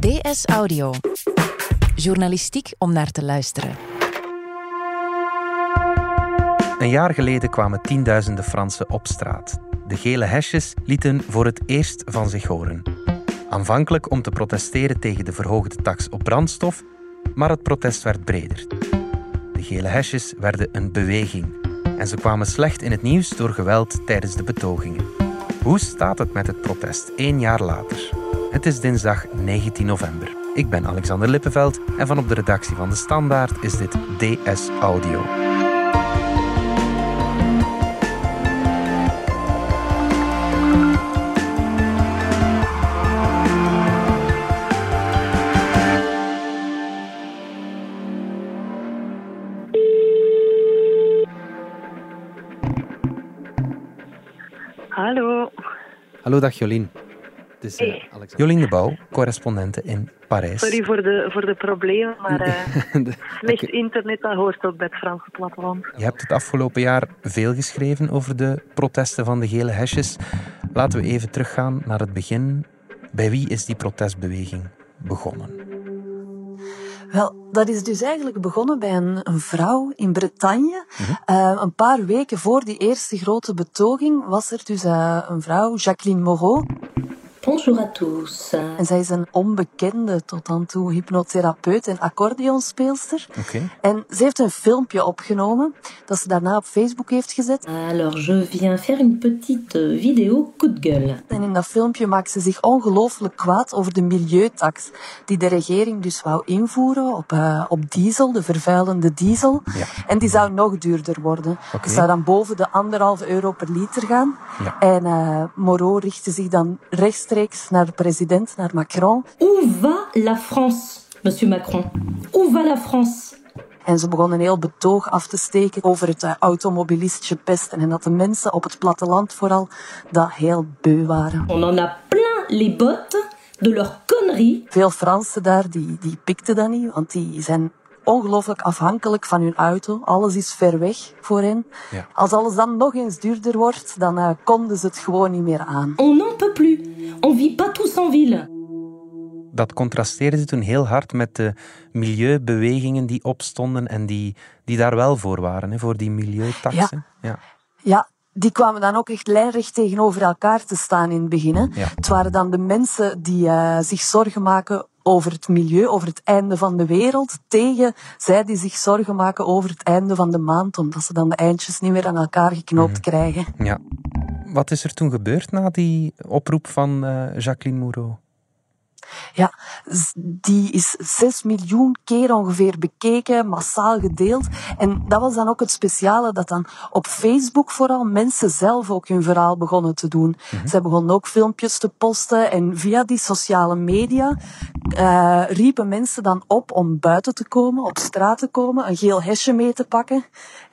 DS Audio. Journalistiek om naar te luisteren. Een jaar geleden kwamen tienduizenden Fransen op straat. De gele hesjes lieten voor het eerst van zich horen. Aanvankelijk om te protesteren tegen de verhoogde tax op brandstof, maar het protest werd breder. De gele hesjes werden een beweging en ze kwamen slecht in het nieuws door geweld tijdens de betogingen. Hoe staat het met het protest één jaar later? Het is dinsdag 19 november. Ik ben Alexander Lippenveld en van op de redactie van De Standaard is dit DS Audio. Hallo. Hallo, dag Jolien. Het is eh. Alexander. Jolien de Bouw, correspondente in Parijs. Sorry voor de, voor de problemen, maar eh De- slecht internet dat hoort ook bij het Franse platteland. Je hebt het afgelopen jaar veel geschreven over de protesten van de gele hesjes. Laten we even teruggaan naar het begin. Bij wie is die protestbeweging begonnen? Wel, dat is dus eigenlijk begonnen bij een, een vrouw in Bretagne. Eh, een paar weken voor die eerste grote betoging was er dus eh, een vrouw, Jacqueline Moreau. Bonjour à tous. En zij is een onbekende tot dan toe hypnotherapeut en accordeonspeelster. Oké. En ze heeft een filmpje opgenomen dat ze daarna op Facebook heeft gezet. Alors, je viens faire une petite vidéo coup de gueule. En in dat filmpje maakt ze zich ongelooflijk kwaad over de milieutax die de regering dus wou invoeren op, eh, op diesel, de vervuilende diesel. Ja. En die zou nog duurder worden. Oké. Die zou dan boven de anderhalve euro per liter gaan. Ja. En eh Moreau richtte zich dan rechtstreeks naar de president, naar Macron. Où va la France, monsieur Macron Où va la France En ze begon een heel betoog af te steken over het eh, automobilistische pesten. En dat de mensen op het platteland vooral dat heel beu waren. On en a plein les bottes de leurs conneries. Veel Fransen daar, die, die pikten dat niet, want die zijn ongelooflijk afhankelijk van hun auto. Alles is ver weg voor hen. Ja. Als alles dan nog eens duurder wordt, dan eh, konden ze het gewoon niet meer aan. Peut plus. On vit pas tous en ville. Dat contrasteerde ze toen heel hard met de milieubewegingen die opstonden en die, die daar wel voor waren, hè, voor die milieutaxen. Ja. Ja, die kwamen dan ook echt lijnrecht tegenover elkaar te staan in het begin. Hè. Ja. Het waren dan de mensen die eh, zich zorgen maken over het milieu, over het einde van de wereld, tegen zij die zich zorgen maken over het einde van de maand, omdat ze dan de eindjes niet meer aan elkaar geknoopt krijgen. Ja. Wat is er toen gebeurd na die oproep van eh, Jacqueline Moreau? Ja, die is 6 miljoen keer ongeveer bekeken, massaal gedeeld. En dat was dan ook het speciale, dat dan op Facebook vooral mensen zelf ook hun verhaal begonnen te doen. Zij begonnen ook filmpjes te posten en via die sociale media eh, riepen mensen dan op om buiten te komen, op straat te komen, een geel hesje mee te pakken.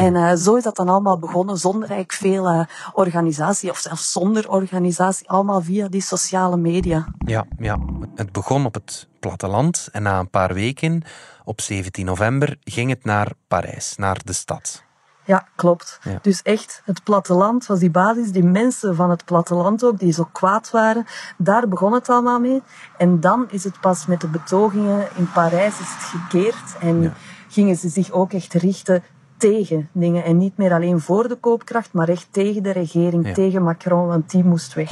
En eh, zo is dat dan allemaal begonnen, zonder eigenlijk veel eh, organisatie, of zelfs zonder organisatie, allemaal via die sociale media. Ja, ja, het begon op het platteland en na een paar weken, op 17 november, ging het naar Parijs, naar de stad. Ja, klopt. Ja. Dus echt, het platteland was die basis, die mensen van het platteland ook, die zo kwaad waren, daar begon het allemaal mee. En dan is het pas met de betogingen in Parijs is het gekeerd en Ja. gingen ze zich ook echt richten tegen dingen. En niet meer alleen voor de koopkracht, maar echt tegen de regering, Ja. tegen Macron, want die moest weg.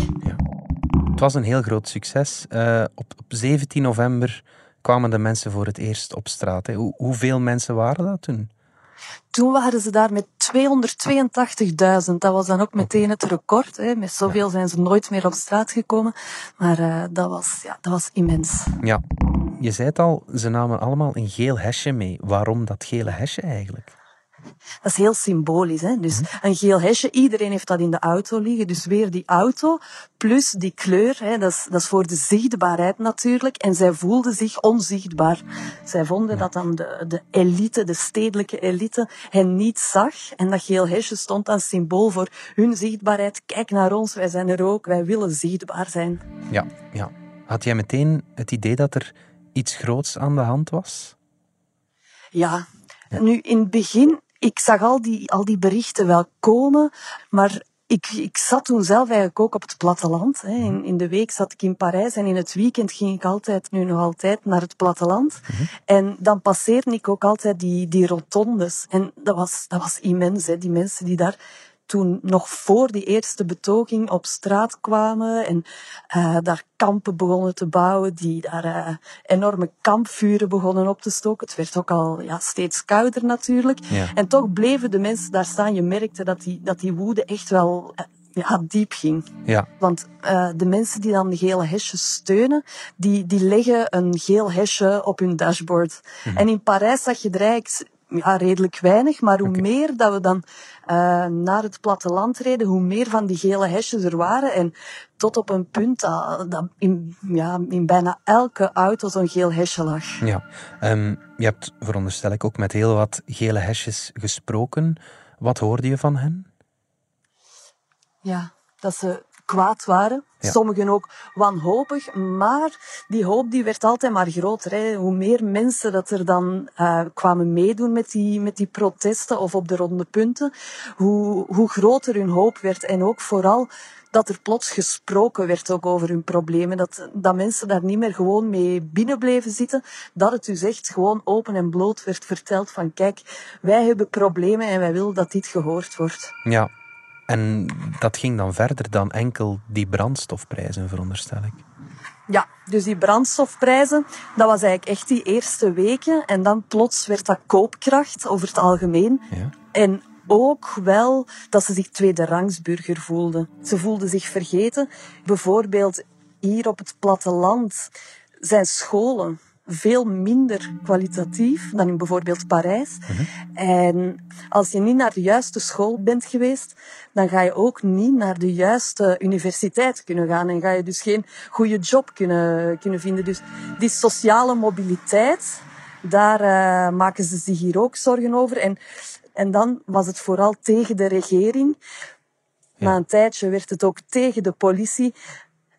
Het was een heel groot succes. Eh, op, op 17 november kwamen de mensen voor het eerst op straat. Hè. Hoe, hoeveel mensen waren dat toen? Toen waren ze daar met 282.000. Dat was dan ook meteen het record. Hè. Met zoveel zijn ze nooit meer op straat gekomen. Maar eh, dat, was, ja, dat was immens. Ja, je zei het al, ze namen allemaal een geel hesje mee. Waarom dat gele hesje eigenlijk? Dat is heel symbolisch. Hè? Dus een geel hesje, iedereen heeft dat in de auto liggen. Dus weer die auto, plus die kleur, hè? Dat, is, dat is voor de zichtbaarheid natuurlijk. En zij voelden zich onzichtbaar. Zij vonden dat dan de, de elite, de stedelijke elite, hen niet zag. En dat geel hesje stond als symbool voor hun zichtbaarheid. Kijk naar ons, wij zijn er ook, wij willen zichtbaar zijn. Ja, ja. Had jij meteen het idee dat er iets groots aan de hand was? Ja, nu in het begin, ik zag al die, al die berichten wel komen, maar ik, ik zat toen zelf eigenlijk ook op het platteland. Hè. In, in de week zat ik in Parijs en in het weekend ging ik altijd, nu nog altijd, naar het platteland. En dan passeerde ik ook altijd die, die rotondes. En dat was, dat was immens, hè. die mensen die daar toen nog voor die eerste betoging op straat kwamen en uh, daar kampen begonnen te bouwen, die daar uh, enorme kampvuren begonnen op te stoken. Het werd ook al ja, steeds kouder natuurlijk. Ja. En toch bleven de mensen daar staan. Je merkte dat die, dat die woede echt wel uh, ja, diep ging. Ja. Want uh, de mensen die dan de gele hesjes steunen, die, die leggen een geel hesje op hun dashboard. Mm -hmm. En in Parijs zag je er eigenlijk ja, redelijk weinig, maar hoe okay. meer dat we dan uh, naar het platteland reden, hoe meer van die gele hesjes er waren. En tot op een punt dat, dat in, ja, in bijna elke auto zo'n geel hesje lag. Ja, um, je hebt, veronderstel ik, ook met heel wat gele hesjes gesproken. Wat hoorde je van hen? Ja, dat ze kwaad waren. Ja. Sommigen ook wanhopig, maar die hoop die werd altijd maar groter. Hè. Hoe meer mensen dat er dan uh, kwamen meedoen met die, met die protesten of op de ronde punten, hoe, hoe groter hun hoop werd. En ook vooral dat er plots gesproken werd ook over hun problemen. Dat, dat mensen daar niet meer gewoon mee binnen bleven zitten. Dat het dus echt gewoon open en bloot werd verteld van kijk, wij hebben problemen en wij willen dat dit gehoord wordt. Ja, en dat ging dan verder dan enkel die brandstofprijzen, veronderstel ik. Ja, dus die brandstofprijzen, dat was eigenlijk echt die eerste weken. En dan plots werd dat koopkracht over het algemeen. Ja. En ook wel dat ze zich tweederangsburger voelden. Ze voelden zich vergeten. Bijvoorbeeld hier op het platteland zijn scholen veel minder kwalitatief dan in bijvoorbeeld Parijs. En als je niet naar de juiste school bent geweest, dan ga je ook niet naar de juiste universiteit kunnen gaan en ga je dus geen goede job kunnen, kunnen vinden. Dus die sociale mobiliteit, daar uh, maken ze zich hier ook zorgen over. En, en dan was het vooral tegen de regering. Ja. Na een tijdje werd het ook tegen de politie.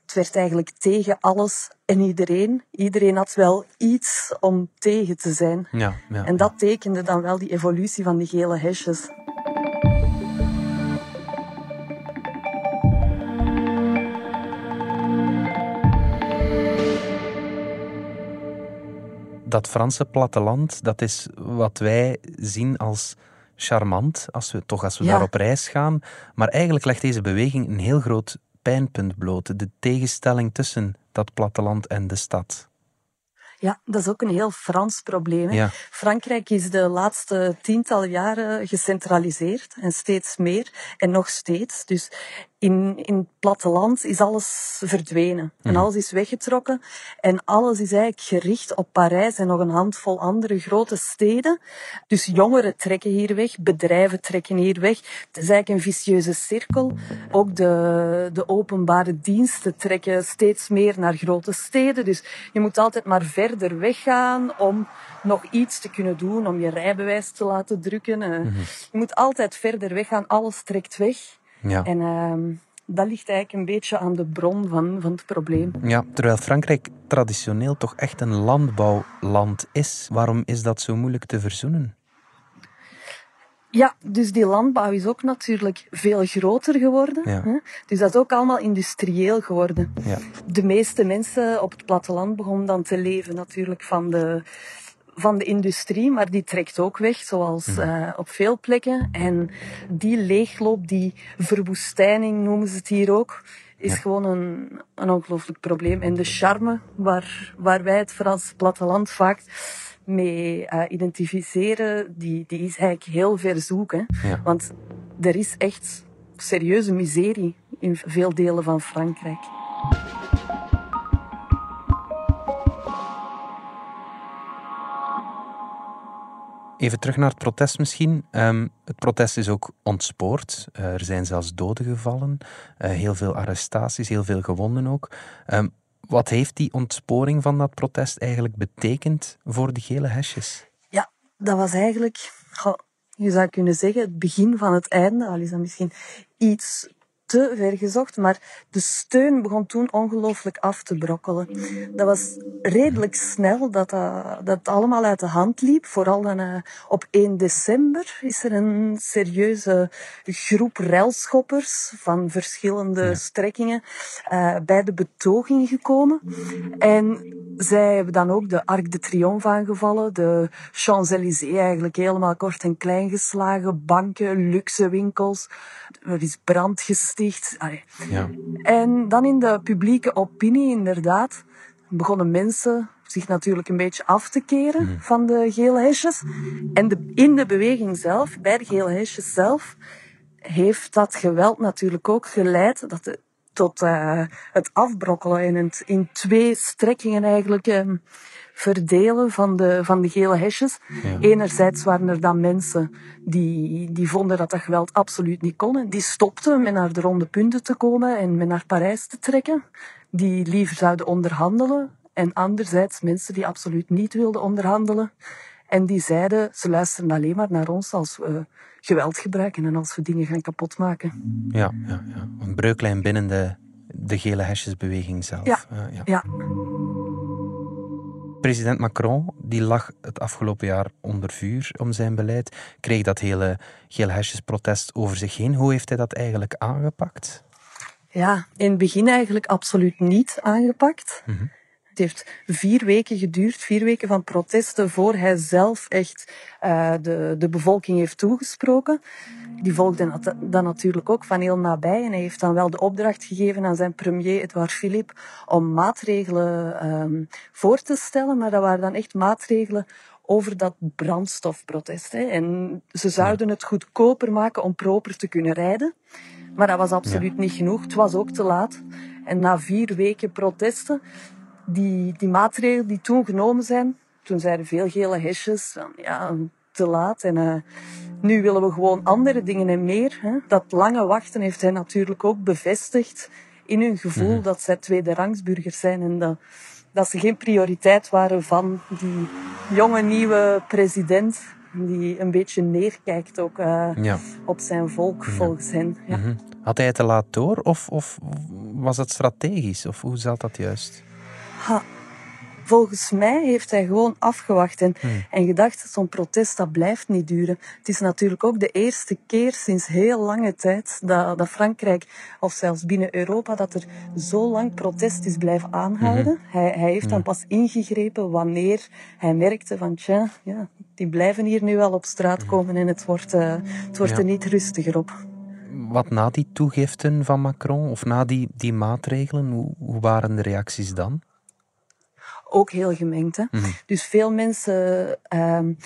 Het werd eigenlijk tegen alles en iedereen. Iedereen had wel iets om tegen te zijn. Ja, ja, en dat tekende dan wel die evolutie van die gele hesjes. Dat Franse platteland, dat is wat wij zien als charmant, als we, toch als we Ja. daar op reis gaan. Maar eigenlijk legt deze beweging een heel groot pijnpunt bloot. De tegenstelling tussen dat platteland en de stad. Ja, dat is ook een heel Frans probleem. Ja. Frankrijk is de laatste tiental jaren gecentraliseerd en steeds meer en nog steeds. Dus in, in het platteland is alles verdwenen en alles is weggetrokken en alles is eigenlijk gericht op Parijs en nog een handvol andere grote steden. Dus jongeren trekken hier weg, bedrijven trekken hier weg. Het is eigenlijk een vicieuze cirkel. Ook de, de openbare diensten trekken steeds meer naar grote steden. Dus je moet altijd maar verder weggaan om nog iets te kunnen doen, om je rijbewijs te laten drukken. Eh, Je moet altijd verder weggaan, alles trekt weg. Ja. En ehm dat ligt eigenlijk een beetje aan de bron van, van het probleem. ja, terwijl Frankrijk traditioneel toch echt een landbouwland is. Waarom is dat zo moeilijk te verzoenen? Ja, dus die landbouw is ook natuurlijk veel groter geworden. Ja. hè. Dus dat is ook allemaal industrieel geworden. Ja. De meeste mensen op het platteland begonnen dan te leven natuurlijk van de, van de industrie, maar die trekt ook weg, zoals eh, op veel plekken. En die leegloop, die verwoestijning noemen ze het hier ook, is gewoon een, een ongelooflijk probleem. En de charme waar, waar wij het Frans platteland vaak mee eh, identificeren, die, die is eigenlijk heel ver zoeken. Ja. Want er is echt serieuze miserie in veel delen van Frankrijk. Even terug naar het protest misschien. Ehm, het protest is ook ontspoord. Eh, er zijn zelfs doden gevallen. Eh, heel veel arrestaties, heel veel gewonden ook. Ehm, wat heeft die ontsporing van dat protest eigenlijk betekend voor de gele hesjes? Ja, dat was eigenlijk, je zou kunnen zeggen, het begin van het einde. Al is dat misschien iets te ver gezocht, maar de steun begon toen ongelooflijk af te brokkelen. Dat was redelijk snel dat dat, dat allemaal uit de hand liep. Vooral dan, uh, op 1 december is er een serieuze groep relschoppers van verschillende ja. strekkingen uh, bij de betoging gekomen. En zij hebben dan ook de Arc de Triomphe aangevallen, de Champs-Élysées eigenlijk helemaal kort en klein geslagen, banken, luxe winkels. Er is brand gesticht. Ja. En dan in de publieke opinie, inderdaad, begonnen mensen zich natuurlijk een beetje af te keren mm. van de gele hesjes. En de, in de beweging zelf, bij de gele hesjes zelf, heeft dat geweld natuurlijk ook geleid dat de, tot uh, het afbrokkelen en het in twee strekkingen eigenlijk um, verdelen van de, van de gele hesjes. Ja. Enerzijds waren er dan mensen die, die vonden dat dat geweld absoluut niet kon. En die stopten met naar de ronde punten te komen en met naar Parijs te trekken. Die liever zouden onderhandelen. En anderzijds mensen die absoluut niet wilden onderhandelen. En die zeiden, ze luisteren alleen maar naar ons als we geweld gebruiken en als we dingen gaan kapotmaken. Ja, ja, ja. een breuklijn binnen de, de gele hesjesbeweging zelf. Ja, ja. ja. President Macron die lag het afgelopen jaar onder vuur om zijn beleid, kreeg dat hele gele hesjesprotest over zich heen. Hoe heeft hij dat eigenlijk aangepakt? Ja, in het begin eigenlijk absoluut niet aangepakt. Mm -hmm. Het heeft vier weken geduurd, vier weken van protesten, voor hij zelf echt uh, de, de bevolking heeft toegesproken. Die volgde dan natuurlijk ook van heel nabij. En hij heeft dan wel de opdracht gegeven aan zijn premier Edouard Philippe om maatregelen um, voor te stellen. Maar dat waren dan echt maatregelen over dat brandstofprotest. Hè. En ze zouden het goedkoper maken om proper te kunnen rijden. Maar dat was absoluut ja. niet genoeg. Het was ook te laat. En na vier weken protesten die, die maatregelen die toen genomen zijn, toen zeiden veel gele hesjes, ja, te laat. En uh, nu willen we gewoon andere dingen en meer. Hè. Dat lange wachten heeft hij natuurlijk ook bevestigd in hun gevoel mm. dat zij tweede rangsburgers zijn en dat, dat ze geen prioriteit waren van die jonge nieuwe president die een beetje neerkijkt ook uh, ja. op zijn volk, ja. volgens hen. Ja. -hmm. Had hij het te laat door of, of was het strategisch? Of hoe zat dat juist? Ha, volgens mij heeft hij gewoon afgewacht en, hmm. en gedacht, zo'n protest dat blijft niet duren. Het is natuurlijk ook de eerste keer sinds heel lange tijd dat, dat Frankrijk, of zelfs binnen Europa, dat er zo lang protest is blijven aanhouden. -hmm. hij, hij heeft dan pas ingegrepen wanneer hij merkte van, tja, ja, die blijven hier nu wel op straat hmm. komen en het wordt, uh, het wordt ja. er niet rustiger op wat na die toegiften van Macron of na die, die maatregelen, hoe, hoe waren de reacties dan? Ook heel gemengd. Hè? Mm -hmm. Dus veel mensen um,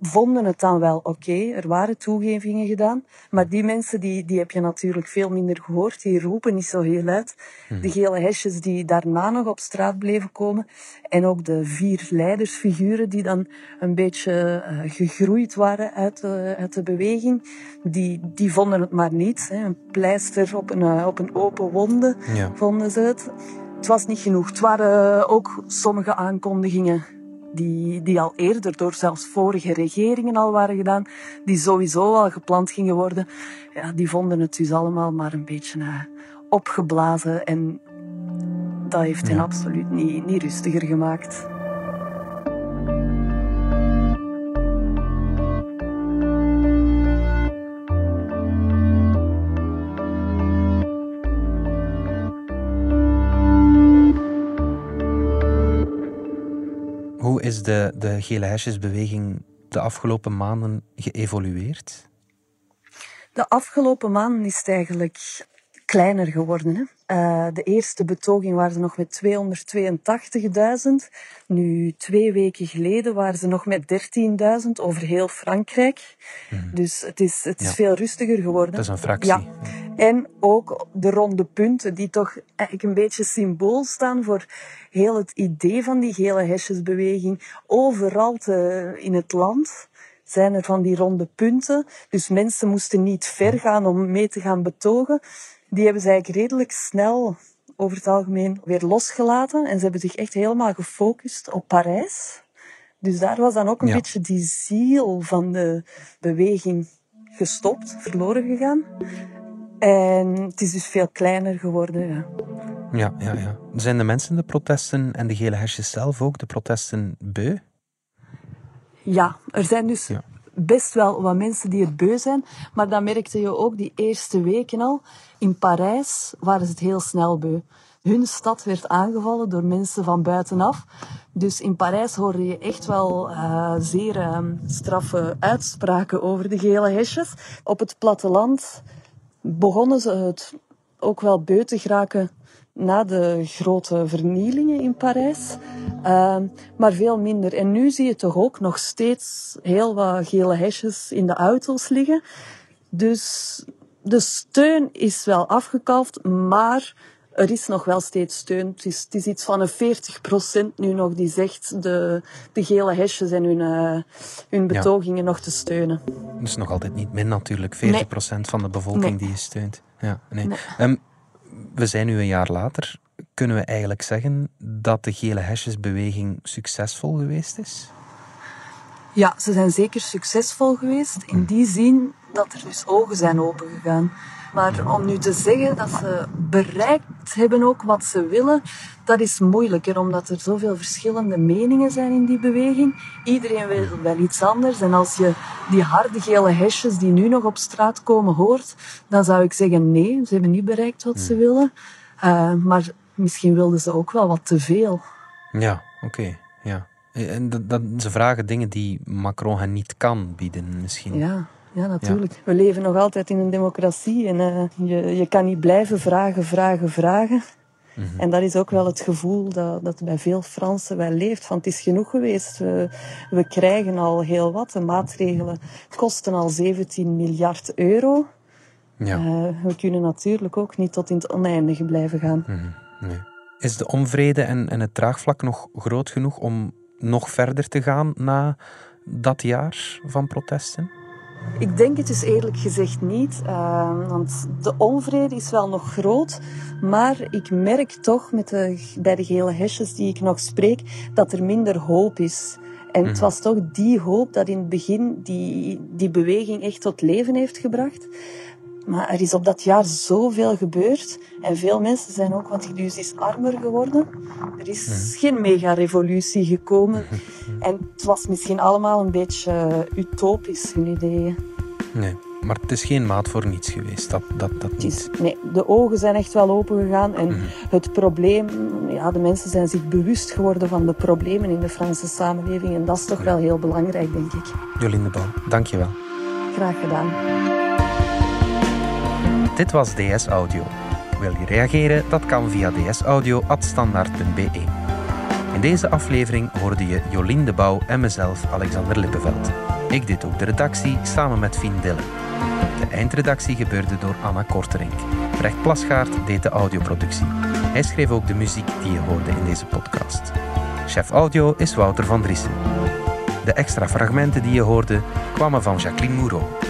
vonden het dan wel oké. Okay. Er waren toegevingen gedaan. Maar die mensen, die, die heb je natuurlijk veel minder gehoord. Die roepen niet zo heel uit. Mm. De gele hesjes die daarna nog op straat bleven komen. En ook de vier leidersfiguren die dan een beetje uh, gegroeid waren uit, uh, uit de beweging. Die, die vonden het maar niet. Hè. Een pleister op een, uh, op een open wonde ja. vonden ze het. Het was niet genoeg. Het waren ook sommige aankondigingen die, die al eerder door zelfs vorige regeringen al waren gedaan, die sowieso al gepland gingen worden. Ja, die vonden het dus allemaal maar een beetje uh, opgeblazen en dat heeft hen ja. absoluut niet, niet rustiger gemaakt. De, de gele hesjesbeweging de afgelopen maanden geëvolueerd? De afgelopen maanden is het eigenlijk kleiner geworden. Hè? Uh, de eerste betoging waren ze nog met 282.000. Nu, twee weken geleden waren ze nog met 13.000 over heel Frankrijk. Mm. Dus het is, het is ja. veel rustiger geworden. Dat is een fractie. Ja. En ook de ronde punten, die toch eigenlijk een beetje symbool staan voor heel het idee van die gele hesjesbeweging. Overal te, in het land zijn er van die ronde punten. Dus mensen moesten niet ver gaan om mee te gaan betogen die hebben ze eigenlijk redelijk snel over het algemeen weer losgelaten. En ze hebben zich echt helemaal gefocust op Parijs. Dus daar was dan ook een ja. beetje die ziel van de beweging gestopt, verloren gegaan. En het is dus veel kleiner geworden. Ja. Ja, ja, ja. Zijn de mensen de protesten en de gele hesjes zelf ook de protesten beu? Ja, er zijn dus Ja. Best wel wat mensen die het beu zijn. Maar dat merkte je ook die eerste weken al. In Parijs waren ze het heel snel beu. Hun stad werd aangevallen door mensen van buitenaf. Dus in Parijs hoorde je echt wel eh, zeer eh, straffe uitspraken over de gele hesjes. Op het platteland begonnen ze het ook wel beu te geraken na de grote vernielingen in Parijs. Ehm, maar veel minder. En nu zie je toch ook nog steeds heel wat gele hesjes in de auto's liggen. Dus de steun is wel afgekalfd, maar er is nog wel steeds steun. Het is, het is iets van een 40% nu nog die zegt de, de gele hesjes en hun, eh, hun betogingen nog te steunen. Dat is nog altijd niet min natuurlijk. 40% van de bevolking Nee. die je steunt. Ja, nee. Nee. Ehm, we zijn nu een jaar later. Kunnen we eigenlijk zeggen dat de gele hesjesbeweging succesvol geweest is? Ja, ze zijn zeker succesvol geweest in die zin dat er dus ogen zijn opengegaan. Maar om nu te zeggen dat ze bereikt hebben ook wat ze willen, dat is moeilijker, omdat er zoveel verschillende meningen zijn in die beweging. Iedereen wil wel iets anders. En als je die harde gele hesjes die nu nog op straat komen hoort, dan zou ik zeggen nee, ze hebben niet bereikt wat ze willen. Eh, maar misschien wilden ze ook wel wat te veel. Ja, oké. ja. En dat, dat, ze vragen dingen die Macron hen niet kan bieden, misschien. Ja, ja natuurlijk. We leven nog altijd in een democratie en eh, je, je kan niet blijven vragen, vragen, vragen. En dat is ook wel het gevoel dat, dat bij veel Fransen wel leeft. Van het is genoeg geweest. We, we krijgen al heel wat. De maatregelen kosten al 17 miljard euro. Ja. Eh, we kunnen natuurlijk ook niet tot in het oneindige blijven gaan. Nee. Is de onvrede en, en het draagvlak nog groot genoeg om nog verder te gaan na dat jaar van protesten? Ik denk het dus eerlijk gezegd niet. eh, want de onvrede is wel nog groot. Maar ik merk toch met de, bij de gele hesjes die ik nog spreek, dat er minder hoop is. En het was toch die hoop dat in het begin die, die beweging echt tot leven heeft gebracht. Maar er is op dat jaar zoveel gebeurd. En veel mensen zijn ook, want dus is armer geworden. Er is geen mega-revolutie gekomen. En het was misschien allemaal een beetje eh, utopisch, hun ideeën. Nee. Maar het is geen maat voor niets geweest, dat, dat, dat niet. is, nee, de ogen zijn echt wel open gegaan. En het probleem, ja, de mensen zijn zich bewust geworden van de problemen in de Franse samenleving. En dat is toch wel heel belangrijk, denk ik. Jolinde Bouw, dank je wel. Graag gedaan. Dit was DS Audio. Wil je reageren? Dat kan via dsaudio.standaard.be. In deze aflevering hoorde je Jolien Bouw en mezelf, Alexander Lippenveld. Ik deed ook de redactie samen met Fien Dille. De eindredactie gebeurde door Anna Korterink. Brecht Plasgaard deed de audioproductie. Hij schreef ook de muziek die je hoorde in deze podcast. Chef audio is Wouter van Driessen. De extra fragmenten die je hoorde kwamen van Jacqueline Moureau.